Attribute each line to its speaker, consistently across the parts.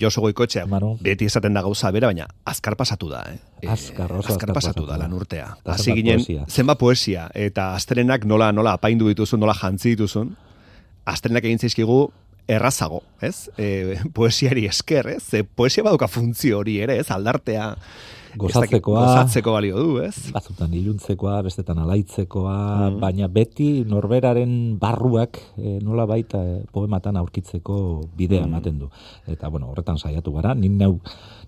Speaker 1: Josu Goikotxea,
Speaker 2: Manu.
Speaker 1: beti esaten da gauza bera, baina azkar pasatu da, eh?
Speaker 2: Azkar, oso
Speaker 1: azkar
Speaker 2: azkar
Speaker 1: pasatu
Speaker 2: pasatu
Speaker 1: da lan urtea. Hasi ginen, zenbat poesia, eta astrenak nola, nola apaindu dituzun, nola jantzi dituzun, astrenak egin zaizkigu errazago, ez? E, poesiari esker, ez? Ze poesia baduka funtzio hori ere, ez? Aldartea,
Speaker 2: Gozatzekoa,
Speaker 1: gozatzeko balio du, ez?
Speaker 2: batzutan iluntzekoa, bestetan alaitzekoa,
Speaker 1: Mhm.
Speaker 2: baina beti norberaren barruak e, nola baita poematan aurkitzeko bidea
Speaker 1: Mhm.
Speaker 2: ematen du. Eta, bueno, horretan saiatu gara, nin neu,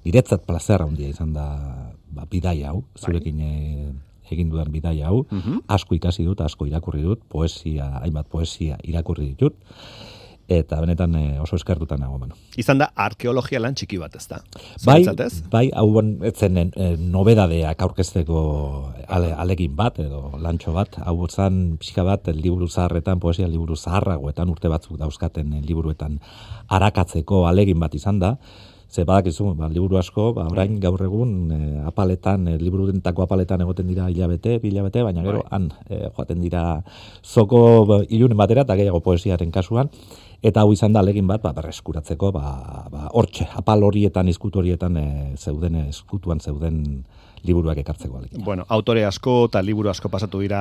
Speaker 2: niretzat plazer handia izan da ba, bidaia hau, zurekin e, egin dudan bidaia hau,
Speaker 1: Mhm.
Speaker 2: asko ikasi dut, asko irakurri dut, poesia, hainbat poesia irakurri ditut, eta benetan e, oso eskertuta nago, bueno.
Speaker 1: Izan da arkeologia lan txiki bat, ez da?
Speaker 2: Bai, bai, hau etzen e, nobedadeak aurkezteko ale, alegin bat edo lantxo bat, hau zan pixka bat liburu zaharretan, poesia liburu zaharragoetan urte batzuk dauzkaten eh, liburuetan arakatzeko alegin bat izan da, ze badakizu, ba, liburu asko, ba, orain gaur egun e, apaletan, e, liburu dentako apaletan egoten dira hilabete, hilabete, baina gero
Speaker 1: Bai.
Speaker 2: han e, joaten dira zoko ba, ilunen batera eta gehiago poesiaren kasuan, eta hau izan da alegin bat ba, berreskuratzeko ba, ba, hortxe, apal horietan, izkut horietan e, zeuden, eskutuan zeuden liburuak ekartzeko alegin.
Speaker 1: Bueno, autore asko eta liburu asko pasatu dira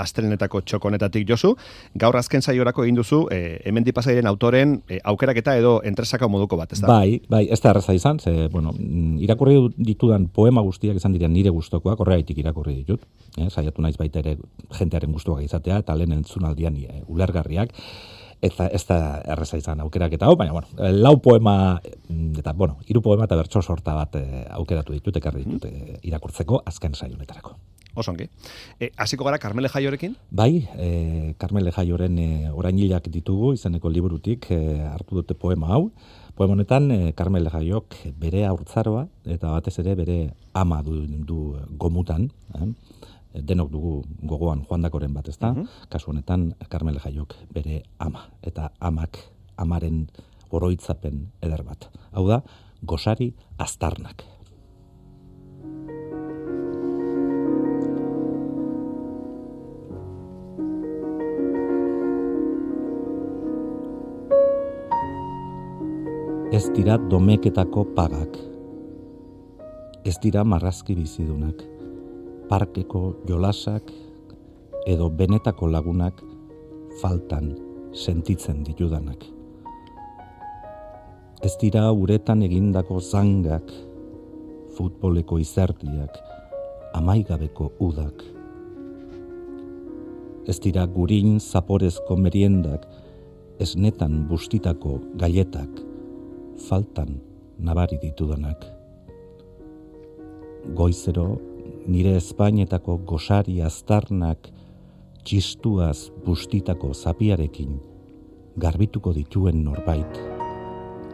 Speaker 1: astrenetako txokonetatik josu. Gaur azken saiorako egin duzu, e, hemen dipasairen autoren e, aukeraketa edo entresaka moduko bat, ez da?
Speaker 2: Bai, bai, ez da erraza izan, ze, bueno, mm, irakurri ditudan poema guztiak izan diren nire gustokoak, horregaitik irakurri ditut. Eh, saiatu naiz baita ere jentearen gustuak izatea, eta lehen entzunaldian e, ulergarriak. Eta ez da erraza izan aukerak eta hau, baina, bueno, eh, lau poema, mm, eta, bueno, hiru poema eta bertso sorta bat eh, aukeratu ditut, ekarri ditut eh, irakurtzeko azken saio honetarako.
Speaker 1: Osongi. E, hasiko gara Carmele Jaiorekin?
Speaker 2: Bai, e, Carmele Jaioren e, orainilak ditugu izeneko liburutik e, hartu dute poema hau. Poema honetan e, Carmele Jaiok bere haurtzaroa eta batez ere bere ama du, du gomutan, eh? Denok dugu gogoan joandakoren bat, ezta? Kasu honetan Carmele Jaiok bere ama eta amak amaren oroitzapen eder bat. Hau da, gosari aztarnak. Ez dira domeketako pagak. Ez dira marrazki bizidunak. Parkeko jolasak edo benetako lagunak faltan sentitzen ditudanak. Ez dira uretan egindako zangak, futboleko izerdiak, amaigabeko udak. Ez dira gurin zaporezko meriendak, esnetan bustitako gailetak, faltan nabari ditudanak. Goizero, nire Espainetako gosari aztarnak txistuaz bustitako zapiarekin garbituko dituen norbait,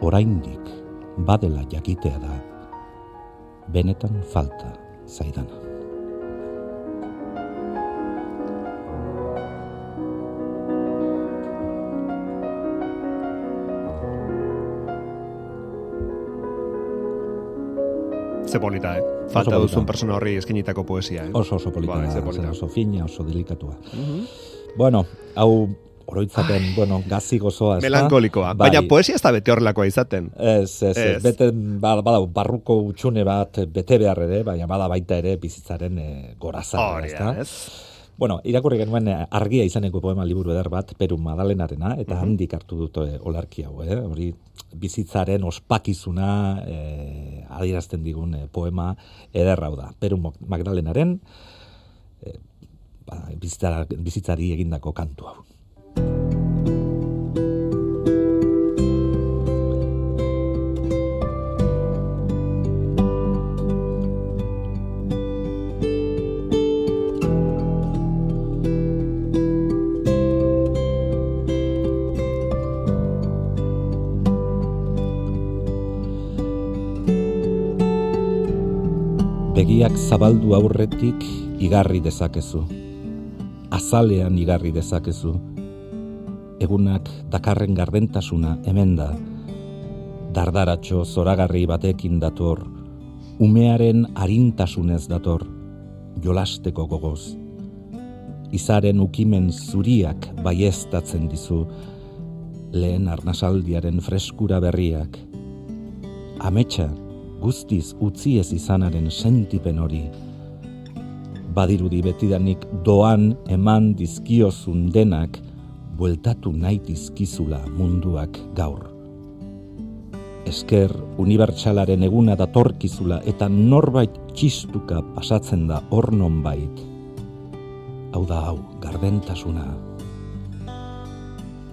Speaker 2: oraindik badela jakitea da, benetan falta zaidana.
Speaker 1: Ze polita, eh? Falta
Speaker 2: polita.
Speaker 1: duzun persona horri eskinitako poesia, eh?
Speaker 2: Oso oso polita,
Speaker 1: Bai, ze polita.
Speaker 2: oso fina, oso delikatua.
Speaker 1: Mhm.
Speaker 2: Bueno, hau oroitzapen, bueno, gazi gozoa?
Speaker 1: Melankolikoa.
Speaker 2: Bai.
Speaker 1: Baina poesia ez da bete horrelakoa izaten.
Speaker 2: Ez, ez, ez.
Speaker 1: Ez.
Speaker 2: Bete, ba- badau, barruko utxune bat bete behar ere, baina bada baita ere bizitzaren e, goraza.
Speaker 1: Hori ez?
Speaker 2: Bueno, irakurri genuen eh, argia izaneko poema liburu eder bat, Peru Madalenarena, eta handik hartu dut eh, olarki hau, eh? hori bizitzaren ospakizuna eh, adierazten digun eh, poema ederra hau da. Peru Magdalenaren eh, ba, bizitzari egindako kantu hau. Begiak zabaldu aurretik igarri dezakezu. Azalean igarri dezakezu. Egunak dakarren gardentasuna hemen da. Dardaratxo zoragarri batekin dator. Umearen arintasunez dator. Jolasteko gogoz. Izaren ukimen zuriak baiestatzen dizu. Lehen arnasaldiaren freskura berriak. ametsa guztiz utzi ez izanaren sentipen hori. Badirudi betidanik doan eman dizkiozun denak, bueltatu nahi dizkizula munduak gaur. Esker unibertsalaren eguna datorkizula eta norbait txistuka pasatzen da hor bait. Hau da hau, gardentasuna.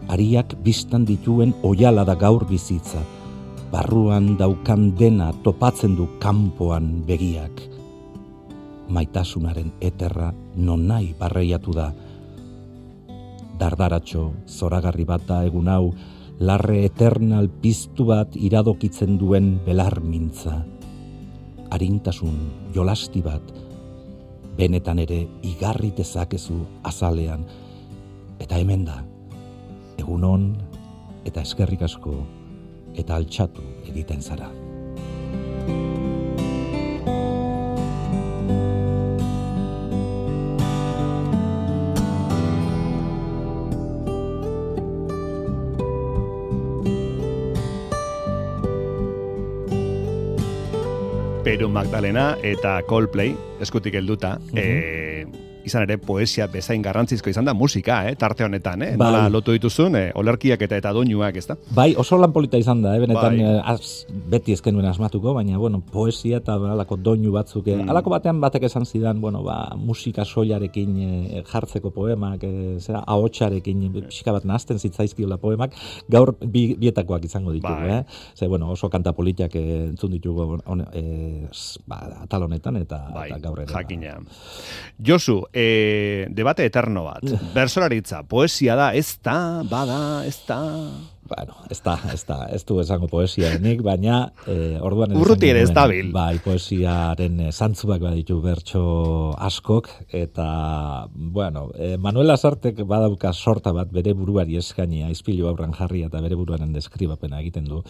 Speaker 2: Ariak biztan dituen oiala da gaur bizitza, barruan daukan dena topatzen du kanpoan begiak. Maitasunaren eterra non nahi barreiatu da. Dardaratxo, zoragarri bat da egun hau, larre eternal piztu bat iradokitzen duen belar mintza. Arintasun, jolasti bat, benetan ere igarri dezakezu azalean, eta hemen da, egunon eta eskerrik asko, eta altxatu egiten zara.
Speaker 1: Peru Magdalena eta Coldplay, eskutik helduta, mm izan ere poesia bezain garrantzizko izan da musika, eh, tarte honetan, eh? Bai. Nola lotu dituzun, eh, olerkiak eta eta doinuak, ezta?
Speaker 2: Bai, oso lan polita izan da, eh, benetan bai. eh, az, beti ezkenuen asmatuko, baina, bueno, poesia eta alako doinu batzuk, eh, mm. alako batean batek esan zidan, bueno, ba, musika soilarekin eh, jartzeko poemak, eh, zera, ahotsarekin pixka bat nazten zitzaizkiola poemak, gaur bi, bietakoak izango ditugu, bai. eh? Ze, bueno, oso kanta politiak eh, entzun ditugu on, eh, ba, atal honetan eta,
Speaker 1: bai,
Speaker 2: eta gaur ere.
Speaker 1: Ba. Jakina. Josu, e, debate eterno bat. Bersolaritza, poesia da, ez da, bada, ez da...
Speaker 2: Bueno, ez da, ez da, ez du esango poesia nik, baina e, orduan...
Speaker 1: Urruti ere ez da bil.
Speaker 2: Bai, poesiaren e, zantzuak baditu bertso askok, eta, bueno, e, Manuel Azartek badauka sorta bat bere buruari eskainia, izpilu aurran jarri eta bere buruaren deskribapena egiten du.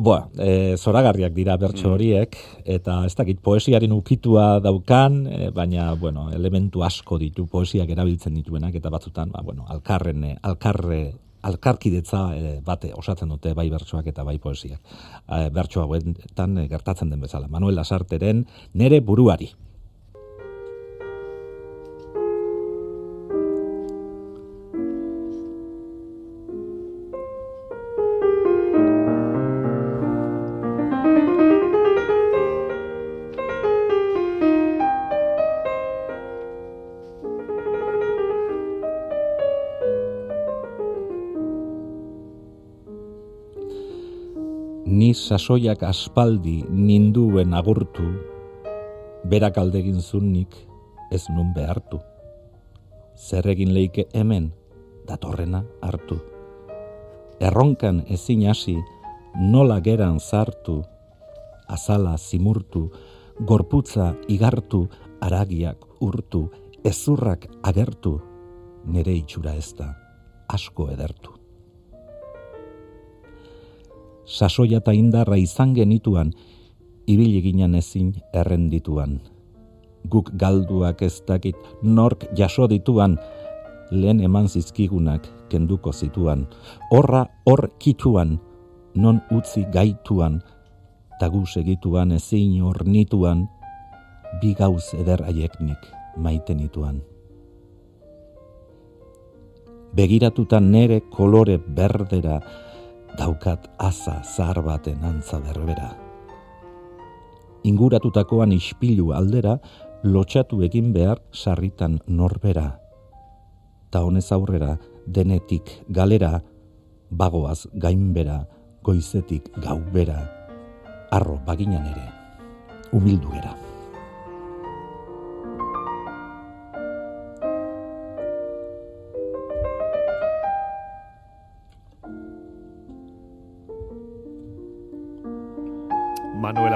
Speaker 2: Boa, e, zoragarriak dira bertso mm. horiek, eta ez dakit poesiaren ukitua daukan, e, baina, bueno, elementu asko ditu poesiak erabiltzen dituenak, eta batzutan, ba, bueno, alkarren, e, alkarre, alkarkidetza e, bate osatzen dute bai bertsoak eta bai poesiak. E, bertso hauetan e, gertatzen den bezala. Manuel Lasarteren nere buruari. Ni sasoiak aspaldi ninduen agurtu, berak aldegin zunnik ez nun behartu. Zer egin leike hemen, datorrena hartu. Erronkan ezin hasi, nola geran zartu, azala zimurtu, gorputza igartu, aragiak urtu, ezurrak agertu, nere itxura ez da, asko edertu sasoia eta indarra izan genituan, ibili ginen ezin errendituan. Guk galduak ez dakit nork jaso dituan, lehen eman zizkigunak kenduko zituan. Horra hor kituan, non utzi gaituan, tagu segituan ezin ornituan, bi gauz eder aieknik maitenituan. Begiratutan nere kolore berdera, daukat aza zahar baten antza berbera. Inguratutakoan ispilu aldera, lotxatu egin behar sarritan norbera. Ta honez aurrera, denetik galera, bagoaz gainbera, goizetik gaubera, arro baginan ere, humildu gera.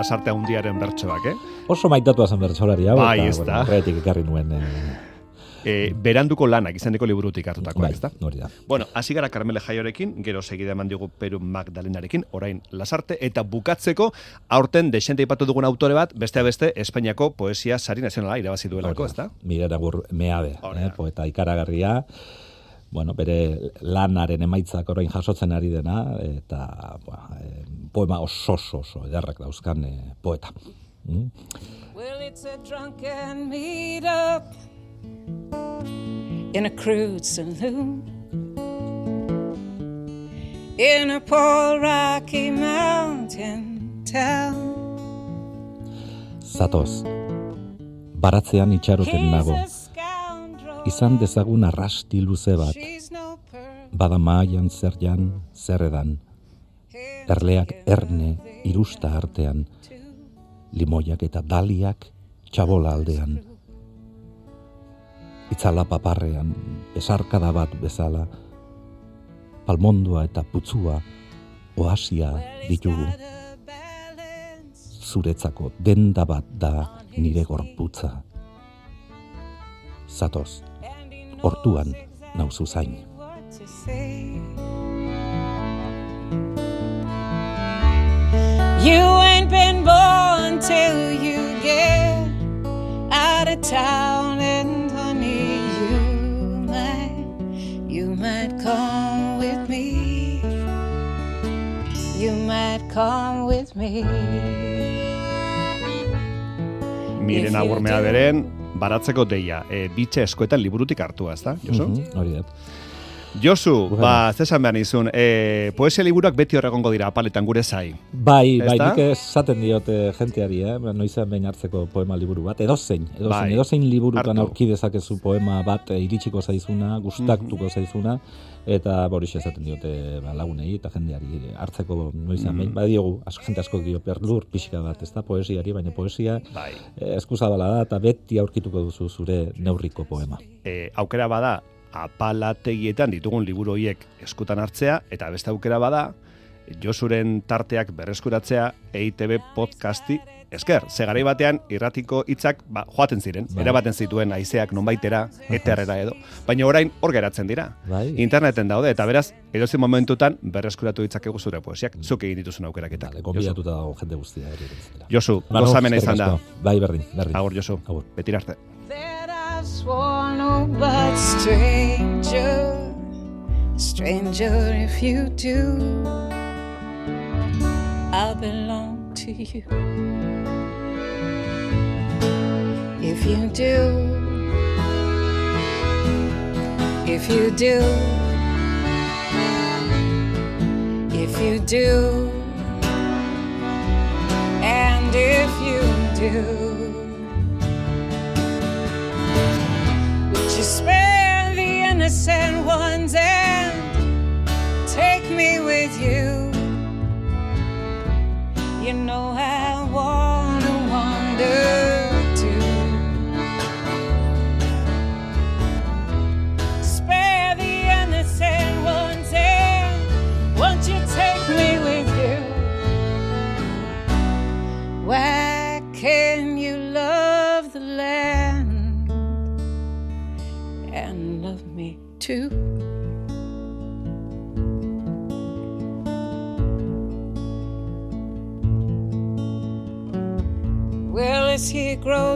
Speaker 1: Manuel Asarte handiaren bertsoak, eh?
Speaker 2: Oso maitatua zen bertsolari hau,
Speaker 1: bai, eta, bueno,
Speaker 2: ekarri nuen... Eh...
Speaker 1: E, beranduko lanak izaneko liburutik hartutakoak,
Speaker 2: bai,
Speaker 1: ezta?
Speaker 2: Hori da.
Speaker 1: Bueno, hasi gara Carmele Jaiorekin, gero segida eman digu Peru Magdalenarekin, orain Lasarte, eta bukatzeko, aurten desente ipatu dugun autore bat, beste beste, Espainiako poesia sari nazionala irabazi duelako, ezta?
Speaker 2: Mira, nagur, meabe, eh, poeta ikaragarria, bueno, bere lanaren emaitzak orain jasotzen ari dena, eta ba, e, poema oso oso oso ederrak dauzkan e, poeta. Mm? Well, it's a drunken meet up in a crude saloon in a poor rocky mountain town Zatoz, baratzean itxaroten nago, izan dezagun arrasti luze bat, bada maian zer jan, zer edan, erleak erne irusta artean, limoiak eta daliak txabola aldean. Itzala paparrean, esarkada bat bezala, palmondua eta putzua, oasia ditugu. Zuretzako denda bat da nire gorputza. Zatoz, hortuan nauzu zain. You ain't been born till you get out of town and honey you. Might you might come with me. You might come with me.
Speaker 3: Miren agurmea beren, baratzeko deia, e, bitxe eskoetan liburutik hartua, ez da, Josu? Mm
Speaker 2: -hmm, hori
Speaker 3: Josu, bueno. ba, zesan behar nizun, e, poesia liburuak beti horregongo dira apaletan gure zai.
Speaker 2: Bai, bai, nik esaten diote jenteari, eh? noizean behin hartzeko poema liburu bat, edo zein, edo zein, bai. edo zein liburutan aurki dezakezu poema bat e, iritsiko zaizuna, gustaktuko mhm. zaizuna, eta borixe esaten diote ba, lagunei eta jendeari hartzeko noizan mm -hmm. Ba, diogu, asko, jente asko dio perlur pixka bat, ez da poesiari, baina poesia bai. eh, eskuzabala da eta beti aurkituko duzu zure neurriko poema.
Speaker 3: E, aukera bada, apalategietan ditugun liburu horiek eskutan hartzea, eta beste aukera bada, Josuren tarteak berreskuratzea EITB podcasti esker, ze garai batean irratiko hitzak ba, joaten ziren, bai. erabaten zituen haizeak nonbaitera, eterrera edo. Baina orain hor geratzen dira. Bai. Interneten daude, eta beraz, edozen momentutan berreskuratu ditzakegu zure poesiak, zuk egin dituzun aukeraketa.
Speaker 2: Vale, dago jende guztia.
Speaker 3: Josu, gozamena izan da.
Speaker 2: Bai, berdin, berdin.
Speaker 3: Agur, Josu, Agur. Betirarte. stranger if you do I belong to you If you do If you do If you do And if you do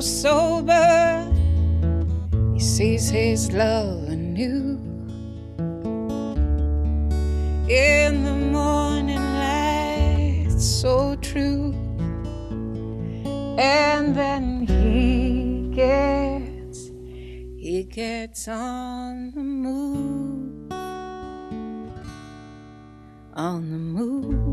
Speaker 3: sober, he sees his love anew. In the morning light, so true. And then he gets, he gets on the move, on the move.